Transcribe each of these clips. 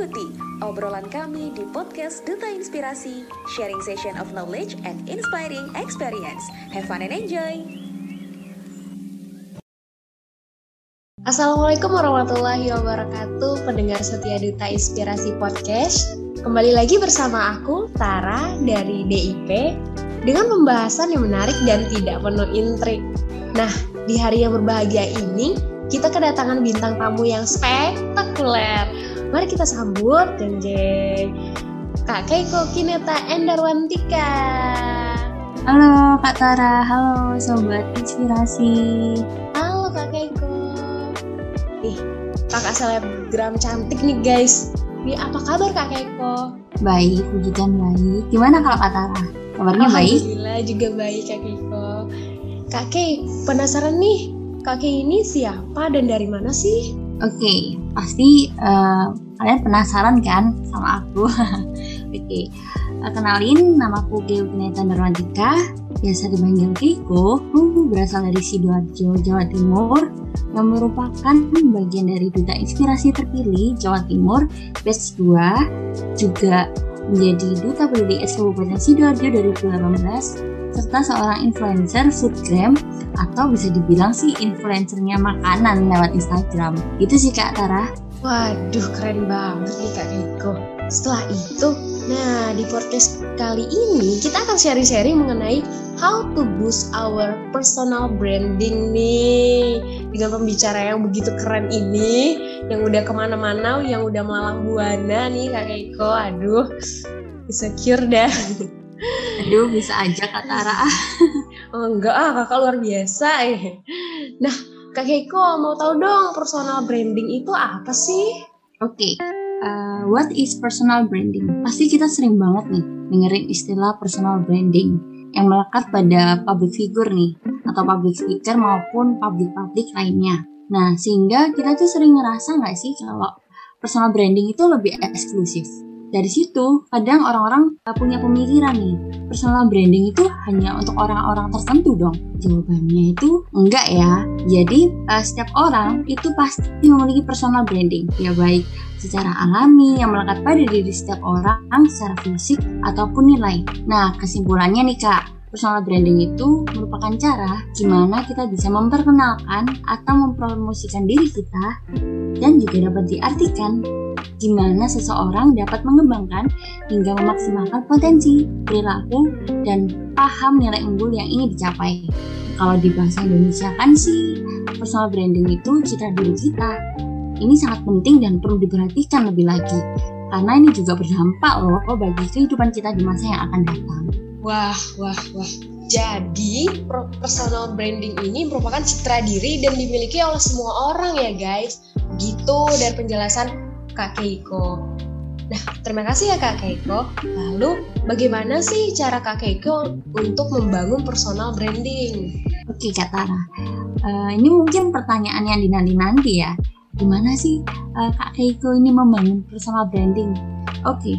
Ikuti obrolan kami di podcast Duta Inspirasi, sharing session of knowledge and inspiring experience. Have fun and enjoy! Assalamualaikum warahmatullahi wabarakatuh, pendengar setia Duta Inspirasi Podcast. Kembali lagi bersama aku, Tara dari DIP, dengan pembahasan yang menarik dan tidak penuh intrik. Nah, di hari yang berbahagia ini, kita kedatangan bintang tamu yang spektakuler. Mari kita sambut jeng jeng Kak Keiko Kineta Endarwantika. Halo Kak Tara, halo Sobat Inspirasi. Halo Kak Keiko. Ih, kakak selebgram cantik nih guys. Nih apa kabar Kak Keiko? Baik, puji Tuhan baik. Gimana kalau Kak Tara? Kabarnya baik? Alhamdulillah juga baik Kak Keiko. Kak Kei, penasaran nih, Kak Kei ini siapa dan dari mana sih? Oke, okay, pasti uh, kalian penasaran kan sama aku. Oke, okay. uh, kenalin nama aku Kineta Darwantika, biasa dipanggil Kiko. Aku berasal dari Sidoarjo, Jawa Timur, yang merupakan bagian dari Duta Inspirasi Terpilih Jawa Timur batch 2, juga menjadi Duta Pendidik Kabupaten Sidoarjo dari 2018, serta seorang influencer foodgram atau bisa dibilang sih influencernya makanan lewat Instagram. Itu sih Kak Tara. Waduh, keren banget nih Kak Riko. Setelah itu, nah di podcast kali ini kita akan sharing-sharing mengenai how to boost our personal branding nih. Dengan pembicara yang begitu keren ini yang udah ke mana-mana yang udah melalang buana nih kak Keiko aduh insecure dah. Aduh bisa aja kak Tara. Oh, enggak ah kakak luar biasa eh. Nah kak Keiko mau tahu dong personal branding itu apa sih oke okay. uh, what is personal branding pasti kita sering banget nih dengerin istilah personal branding yang melekat pada public figure nih atau public speaker maupun public-public lainnya. Nah, sehingga kita tuh sering ngerasa nggak sih kalau personal branding itu lebih eksklusif. Dari situ, kadang orang-orang punya pemikiran nih, personal branding itu hanya untuk orang-orang tertentu dong. Jawabannya itu enggak ya. Jadi, uh, setiap orang itu pasti memiliki personal branding, ya baik secara alami yang melekat pada diri setiap orang secara fisik ataupun nilai. Nah, kesimpulannya nih Kak, personal branding itu merupakan cara gimana kita bisa memperkenalkan atau mempromosikan diri kita dan juga dapat diartikan gimana seseorang dapat mengembangkan hingga memaksimalkan potensi, perilaku, dan paham nilai unggul yang ingin dicapai. Kalau di bahasa Indonesia kan sih, personal branding itu citra diri kita. Ini sangat penting dan perlu diperhatikan lebih lagi, karena ini juga berdampak loh bagi kehidupan kita di masa yang akan datang. Wah, wah, wah. Jadi, personal branding ini merupakan citra diri dan dimiliki oleh semua orang ya guys. Gitu dari penjelasan Kak Keiko. Nah, terima kasih ya Kak Keiko. Lalu, bagaimana sih cara Kak Keiko untuk membangun personal branding? Oke Kak Tara, uh, ini mungkin pertanyaan yang dinanti-nanti ya. Gimana sih uh, Kak Keiko ini membangun personal branding? Oke,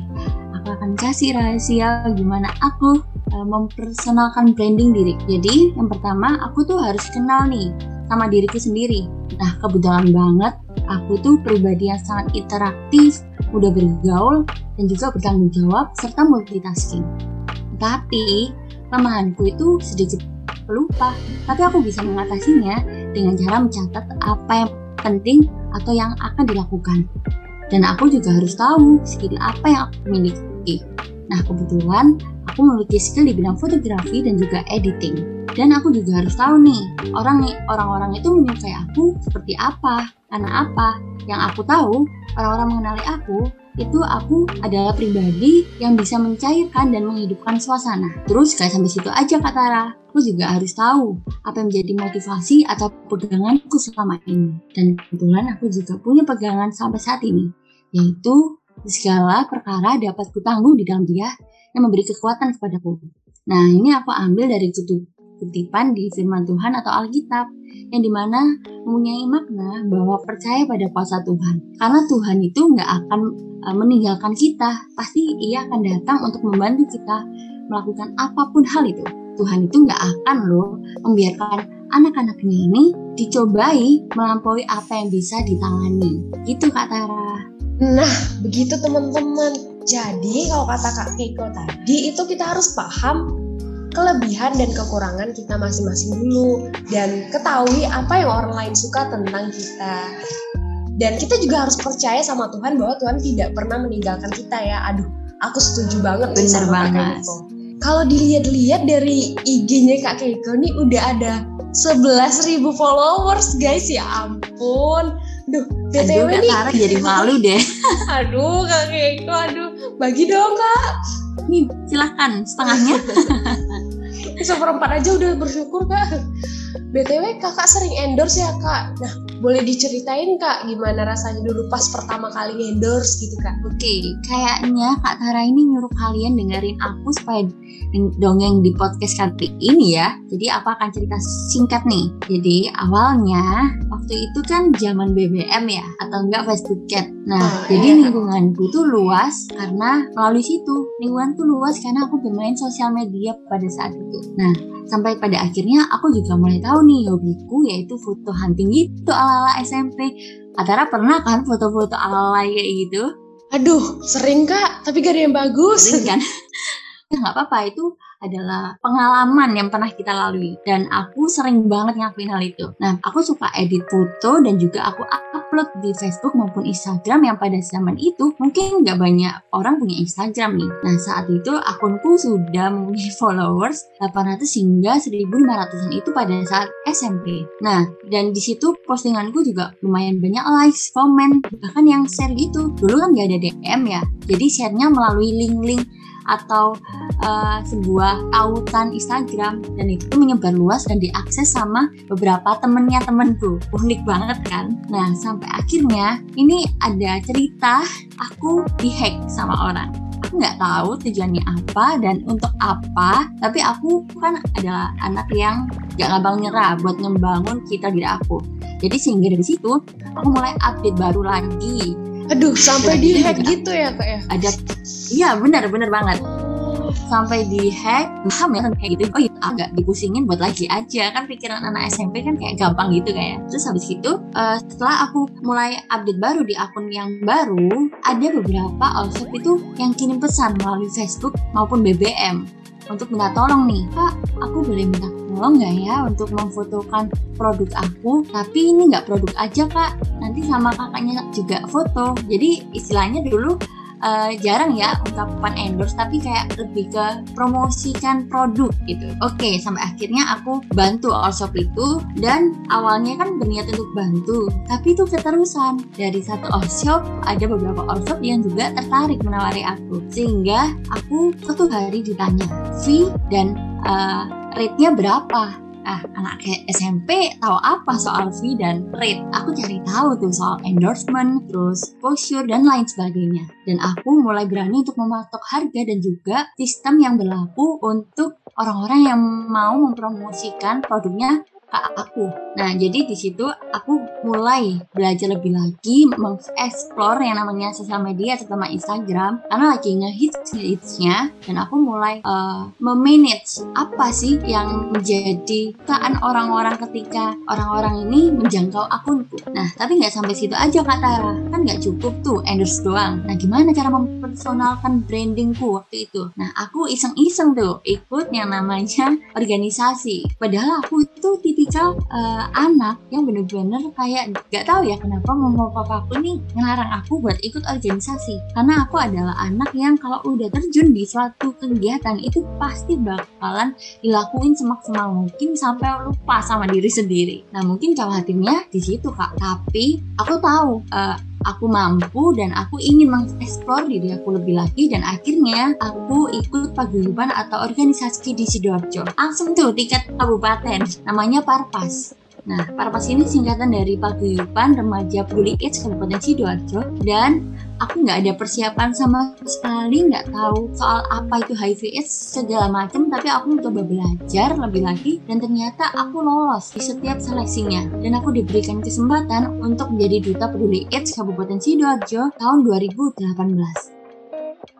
aku akan kasih rahasia gimana aku uh, mempersonalkan branding diri. Jadi, yang pertama aku tuh harus kenal nih sama diriku sendiri. Nah, kebetulan banget aku tuh pribadi yang sangat interaktif, mudah bergaul, dan juga bertanggung jawab, serta multitasking. Tapi, kelemahanku itu sedikit pelupa, tapi aku bisa mengatasinya dengan cara mencatat apa yang penting atau yang akan dilakukan. Dan aku juga harus tahu skill apa yang aku miliki. Nah, kebetulan aku memiliki skill di bidang fotografi dan juga editing dan aku juga harus tahu nih orang orang-orang itu menyukai aku seperti apa karena apa yang aku tahu orang-orang mengenali aku itu aku adalah pribadi yang bisa mencairkan dan menghidupkan suasana. Terus gak sampai situ aja Kak Tara, aku juga harus tahu apa yang menjadi motivasi atau peganganku selama ini. Dan kebetulan aku juga punya pegangan sampai saat ini, yaitu segala perkara dapat kutanggung di dalam dia yang memberi kekuatan kepadaku. Nah ini aku ambil dari kutipan di firman Tuhan atau Alkitab yang di mana mempunyai makna bahwa percaya pada kuasa Tuhan. Karena Tuhan itu nggak akan e, meninggalkan kita, pasti ia akan datang untuk membantu kita melakukan apa pun hal itu. Tuhan itu nggak akan loh membiarkan anak-anaknya ini dicobai melampaui apa yang bisa ditangani. Gitu Kak Tara. Nah, begitu teman-teman. Jadi kalau kata Kak Keiko tadi itu kita harus paham kelebihan dan kekurangan kita masing-masing dulu dan ketahui apa yang orang lain suka tentang kita. Dan kita juga harus percaya sama Tuhan bahwa Tuhan tidak pernah meninggalkan kita ya. Aduh, aku setuju banget Bener sama Kak banget. Keiko. Kalau dilihat-lihat dari IG-nya Kak Keiko nih udah ada 11.000 followers guys ya ampun. Duh, Aduh, BTW Kak nih. Jadi malu deh. Aduh, Kak Keiko, aduh. Bagi dong, Kak. Nih, silahkan setengahnya. Seperempat aja udah bersyukur, Kak. BTW kakak sering endorse ya, Kak. Nah, boleh diceritain, Kak, gimana rasanya dulu pas pertama kali endorse gitu, Kak? Oke, kayaknya Kak Tara ini nyuruh kalian dengerin aku supaya dongeng di podcast kali ini ya. Jadi aku akan cerita singkat nih. Jadi awalnya waktu itu kan zaman BBM ya atau enggak Facebook Chat. Nah, Oh, jadi iya. lingkunganku tuh luas karena melalui situ. Lingkunganku luas karena aku bermain sosial media pada saat itu. Nah, sampai pada akhirnya aku juga mulai tahu nih hobiku yaitu foto hunting gitu ala-ala SMP. Kak Tara pernah kan foto-foto ala-ala kayak gitu? Aduh, sering, Kak. Tapi gak ada yang bagus. sering kan nggak apa-apa. Itu adalah pengalaman yang pernah kita lalui. Dan aku sering banget ngakuin hal itu. Nah aku suka edit foto dan juga aku upload di Facebook maupun Instagram yang pada zaman itu mungkin nggak banyak orang punya Instagram nih. Nah saat itu akunku sudah mempunyai followers 800 hingga 1500an itu pada saat SMP nah dan di situ postinganku juga lumayan banyak likes, komen, bahkan yang share gitu. Dulu kan nggak ada DM ya, jadi share-nya melalui link-link atau uh, sebuah tautan Instagram. Dan itu menyebar luas dan diakses sama beberapa temennya temenku. Unik banget kan? Nah sampai akhirnya ini ada cerita aku dihack sama orang. Aku nggak tahu tujuannya apa dan untuk apa tapi aku kan adalah anak yang gak gampang nyerah buat ngembangun cita diri aku. Jadi sehingga dari situ aku mulai update baru lagi Aduh, sampai di hack juga- gitu ya, Kak ya? ada. Iya benar benar banget. Sampai di hack paham ya kan kayak gitu. Oh iya agak dipusingin buat lagi aja. Kan pikiran anak SMP kan kayak gampang gitu kayak terus habis itu eh, setelah aku mulai update baru di akun yang baru ada beberapa outfit itu yang kirim pesan melalui Facebook maupun BBM untuk minta tolong nih. Kak aku boleh minta tolong nggak ya untuk memfotokan produk aku tapi ini nggak produk aja kak nanti sama kakaknya juga foto jadi istilahnya dulu eh, jarang ya ungkapan endorse tapi kayak lebih ke promosikan produk gitu. Oke, sampai akhirnya aku bantu all shop itu dan awalnya kan berniat untuk bantu, tapi itu keterusan. Dari satu all shop ada beberapa all shop yang juga tertarik menawari aku. Sehingga aku satu hari ditanya fee dan eh, rate-nya berapa? Ah, anak SMP tahu apa soal fee dan rate. Aku cari tahu tuh soal endorsement, terus exposure dan lain sebagainya. Dan aku mulai berani untuk mematok harga dan juga sistem yang berlaku untuk orang-orang yang mau mempromosikan produknya ke aku. Nah, jadi di situ aku mulai belajar lebih lagi mengeksplor yang namanya sosial media terutama Instagram karena lagi ngehits hitsnya dan aku mulai uh, memanage apa sih yang menjadi kean orang-orang ketika orang-orang ini menjangkau akunku. Nah, tapi nggak sampai situ aja Kak Tara. Kan nggak cukup tuh endorse doang. Nah, gimana cara mempersonalkan brandingku waktu itu? Nah, aku iseng-iseng tuh ikut yang namanya organisasi. Padahal aku itu tipikal eh, anak yang bener-bener kayak nggak tahu ya kenapa mama papa aku nih ngelarang aku buat ikut organisasi. Karena aku adalah anak yang kalau udah terjun di suatu kegiatan itu pasti bakalan dilakuin semaksimal mungkin sampai lupa sama diri sendiri. Nah mungkin khawatirnya di situ kak. Tapi aku tahu eh, aku mampu dan aku ingin mengeksplor diri aku lebih lagi dan akhirnya aku ikut paguyuban atau organisasi di Sidoarjo. Langsung tuh tiket kabupaten. Namanya Parpas. Nah, Parpas ini singkatan dari Paguyuban Remaja Peduli AIDS Kabupaten Sidoarjo dan aku nggak ada persiapan sama sekali, nggak tahu soal apa itu HIV AIDS segala macam, tapi aku mencoba belajar lebih lagi dan ternyata aku lolos di setiap seleksinya dan aku diberikan kesempatan untuk menjadi duta peduli AIDS Kabupaten Sidoarjo tahun 2018.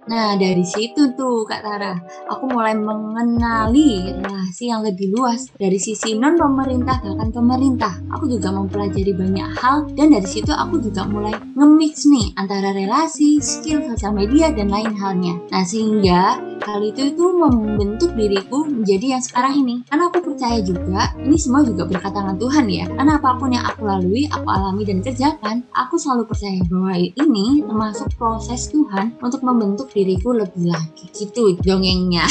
Nah, dari situ tuh Kak Tara, aku mulai mengenali relasi yang lebih luas dari sisi non pemerintah bahkan pemerintah. Aku juga mempelajari banyak hal dan dari situ aku juga mulai nge-mix nih antara relasi, skill sosial media dan lain halnya. Nah, sehingga hal itu itu membentuk diriku menjadi yang sekarang ini. Karena aku percaya juga ini semua juga berkat tangan Tuhan ya. Karena apa pun yang aku lalui, aku alami dan kerjakan, aku selalu percaya bahwa ini termasuk proses Tuhan untuk membentuk diriku lebih lagi. Gitu dongengnya.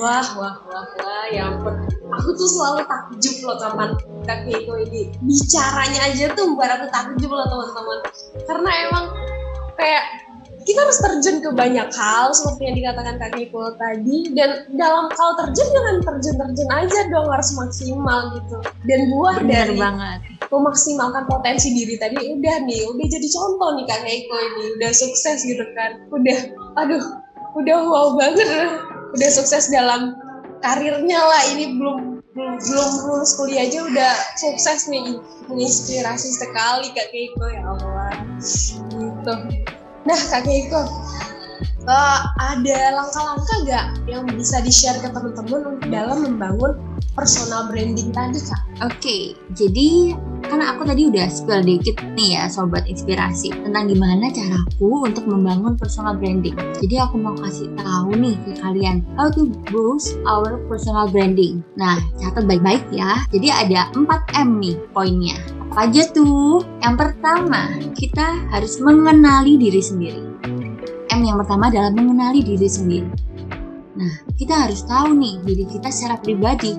wah, wah, wah, wah, ya ampun. Aku tuh selalu takjub loh kapan Kak Keiko ini bicaranya aja tuh buat aku takjub loh teman-teman. Karena emang kayak kita harus terjun ke banyak hal seperti yang dikatakan Kak Keiko tadi. Dan dalam hal terjun jangan terjun-terjun aja dong harus maksimal gitu. Dan buah Bener dari banget. memaksimalkan potensi diri tadi udah nih udah jadi contoh nih Kak Keiko ini. Udah sukses gitu kan. Udah aduh udah wow banget. Udah sukses dalam karirnya lah. Ini belum belum belum lulus kuliah aja udah sukses nih. Menginspirasi sekali Kak Keiko ya Allah. Gitu nah Kak Keiko eh, ada langkah-langkah gak yang bisa di-share ke teman-teman dalam membangun personal branding tadi Kak? Oke, jadi karena aku tadi udah spill dikit nih ya sobat inspirasi tentang gimana caraku untuk membangun personal branding. Jadi aku mau kasih tahu nih ke kalian how to boost our personal branding. Nah, catat baik-baik ya. Jadi ada 4M nih poinnya. Apa aja tuh? Yang pertama, kita harus mengenali diri sendiri. M yang pertama adalah mengenali diri sendiri. Nah, kita harus tahu nih diri kita secara pribadi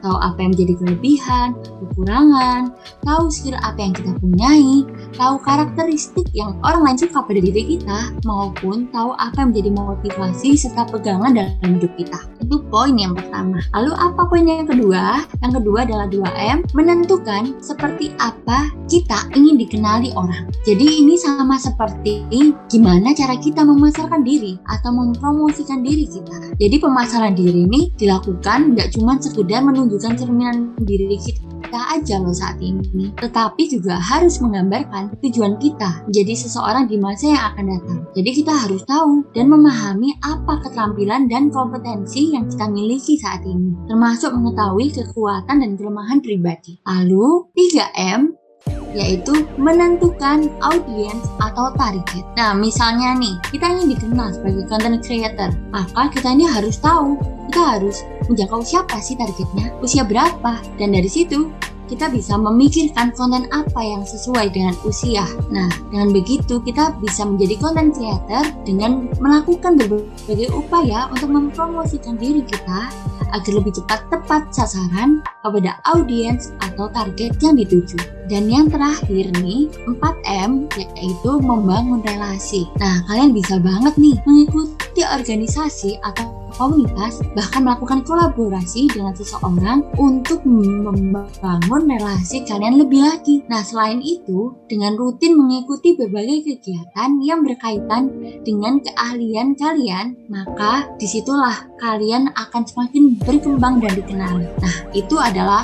tahu apa yang menjadi kelebihan, kekurangan, tahu skill apa yang kita punyai, tahu karakteristik yang orang lain suka pada diri kita, maupun tahu apa yang menjadi motivasi serta pegangan dalam hidup kita. Itu poin yang pertama. Lalu apa poin yang kedua? Yang kedua adalah 2M, menentukan seperti apa kita ingin dikenali orang. Jadi ini sama seperti gimana cara kita memasarkan diri atau mempromosikan diri kita. Jadi pemasaran diri ini dilakukan nggak cuma sekedar menunjukkan cerminan diri kita aja loh saat ini, tetapi juga harus menggambarkan tujuan kita menjadi seseorang di masa yang akan datang. Jadi kita harus tahu dan memahami apa keterampilan dan kompetensi yang kita miliki saat ini, termasuk mengetahui kekuatan dan kelemahan pribadi. Lalu 3M yaitu menentukan audiens atau target. Nah, misalnya nih, kita ingin dikenal sebagai content creator, maka kita ini harus tahu, kita harus menjangkau siapa sih targetnya, usia berapa, dan dari situ kita bisa memikirkan konten apa yang sesuai dengan usia. Nah, dengan begitu kita bisa menjadi content creator dengan melakukan berbagai upaya untuk mempromosikan diri kita agar lebih cepat tepat sasaran kepada audiens atau target yang dituju. Dan yang terakhir nih, 4M yaitu membangun relasi. Nah, kalian bisa banget nih mengikuti organisasi atau komunitas, bahkan melakukan kolaborasi dengan seseorang untuk membangun relasi kalian lebih lagi. Nah, selain itu, dengan rutin mengikuti berbagai kegiatan yang berkaitan dengan keahlian kalian, maka di situlah kalian akan semakin berkembang dan dikenal. Nah, itu adalah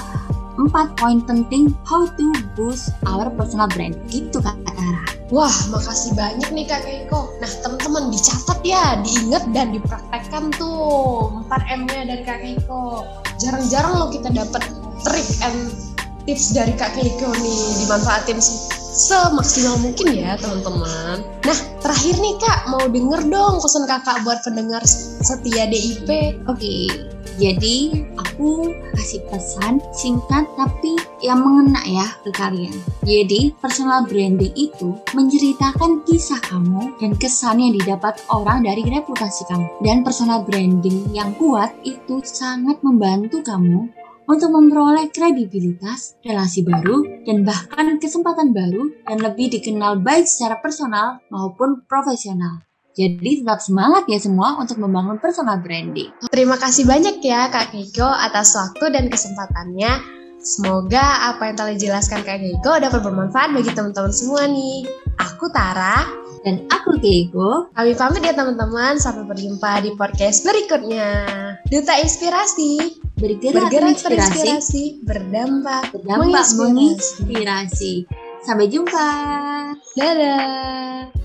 empat poin penting how to boost our personal brand. Gitu Tara. Wah, makasih banyak nih Kak Keiko. Nah, teman-teman dicatat ya, diingat dan dipraktekkan tuh 4M-nya dari Kak Keiko. Jarang-jarang loh kita dapat trik and tips dari Kak Keiko nih dimanfaatin semaksimal mungkin ya teman-teman. Nah, terakhir nih Kak, mau denger dong pesan Kakak buat pendengar setia DIP. Oke, jadi aku kasih pesan singkat tapi yang mengena ya ke kalian. Jadi personal branding itu menceritakan kisah kamu dan kesan yang didapat orang dari reputasi kamu. Dan personal branding yang kuat itu sangat membantu kamu untuk memperoleh kredibilitas, relasi baru, dan bahkan kesempatan baru dan lebih dikenal baik secara personal maupun profesional. Jadi tetap semangat ya semua untuk membangun personal branding. Terima kasih banyak ya Kak Keiko atas waktu dan kesempatannya. Semoga apa yang telah dijelaskan Kak Keiko dapat bermanfaat bagi teman-teman semua nih. Aku Tara. Dan aku Keiko. Kami pamit ya teman-teman. Sampai berjumpa di podcast berikutnya. Duta Inspirasi. Bergerak, Bergerak terinspirasi, terinspirasi, berdampak, berdampak menginspirasi. menginspirasi. Sampai jumpa. Dadah.